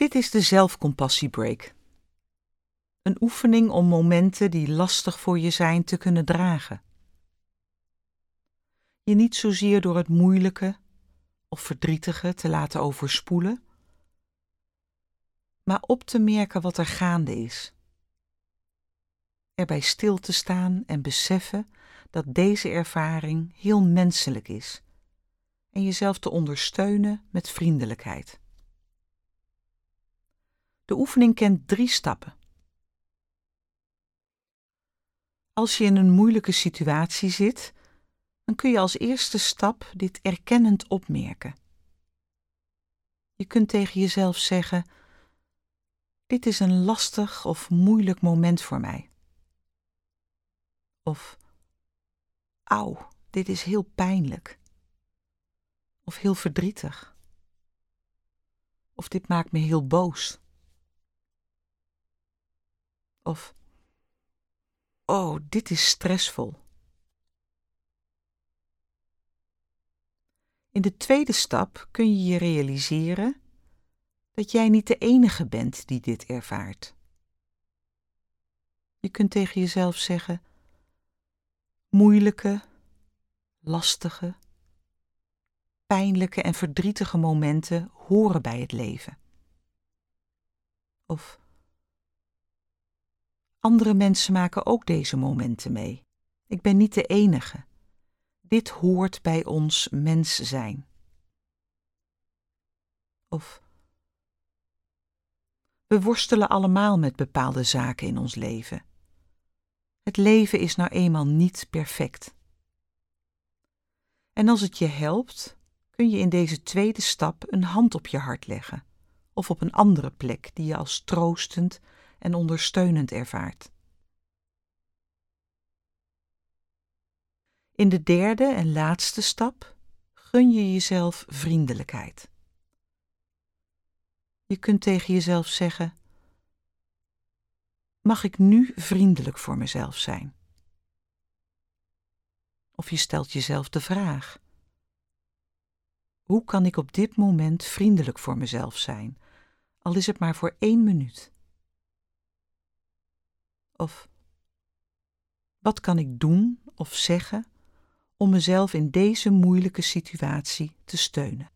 Dit is de zelfcompassiebreak. Een oefening om momenten die lastig voor je zijn te kunnen dragen. Je niet zozeer door het moeilijke of verdrietige te laten overspoelen, maar op te merken wat er gaande is. Erbij stil te staan en beseffen dat deze ervaring heel menselijk is en jezelf te ondersteunen met vriendelijkheid. De oefening kent drie stappen. Als je in een moeilijke situatie zit, dan kun je als eerste stap dit erkennend opmerken. Je kunt tegen jezelf zeggen: Dit is een lastig of moeilijk moment voor mij. Of Auw, dit is heel pijnlijk. Of heel verdrietig. Of dit maakt me heel boos. Of Oh, dit is stressvol. In de tweede stap kun je je realiseren dat jij niet de enige bent die dit ervaart. Je kunt tegen jezelf zeggen: moeilijke, lastige, pijnlijke en verdrietige momenten horen bij het leven. Of andere mensen maken ook deze momenten mee. Ik ben niet de enige. Dit hoort bij ons mens zijn. Of we worstelen allemaal met bepaalde zaken in ons leven. Het leven is nou eenmaal niet perfect. En als het je helpt, kun je in deze tweede stap een hand op je hart leggen of op een andere plek die je als troostend en ondersteunend ervaart. In de derde en laatste stap gun je jezelf vriendelijkheid. Je kunt tegen jezelf zeggen: Mag ik nu vriendelijk voor mezelf zijn? Of je stelt jezelf de vraag: Hoe kan ik op dit moment vriendelijk voor mezelf zijn, al is het maar voor één minuut? Of wat kan ik doen of zeggen om mezelf in deze moeilijke situatie te steunen?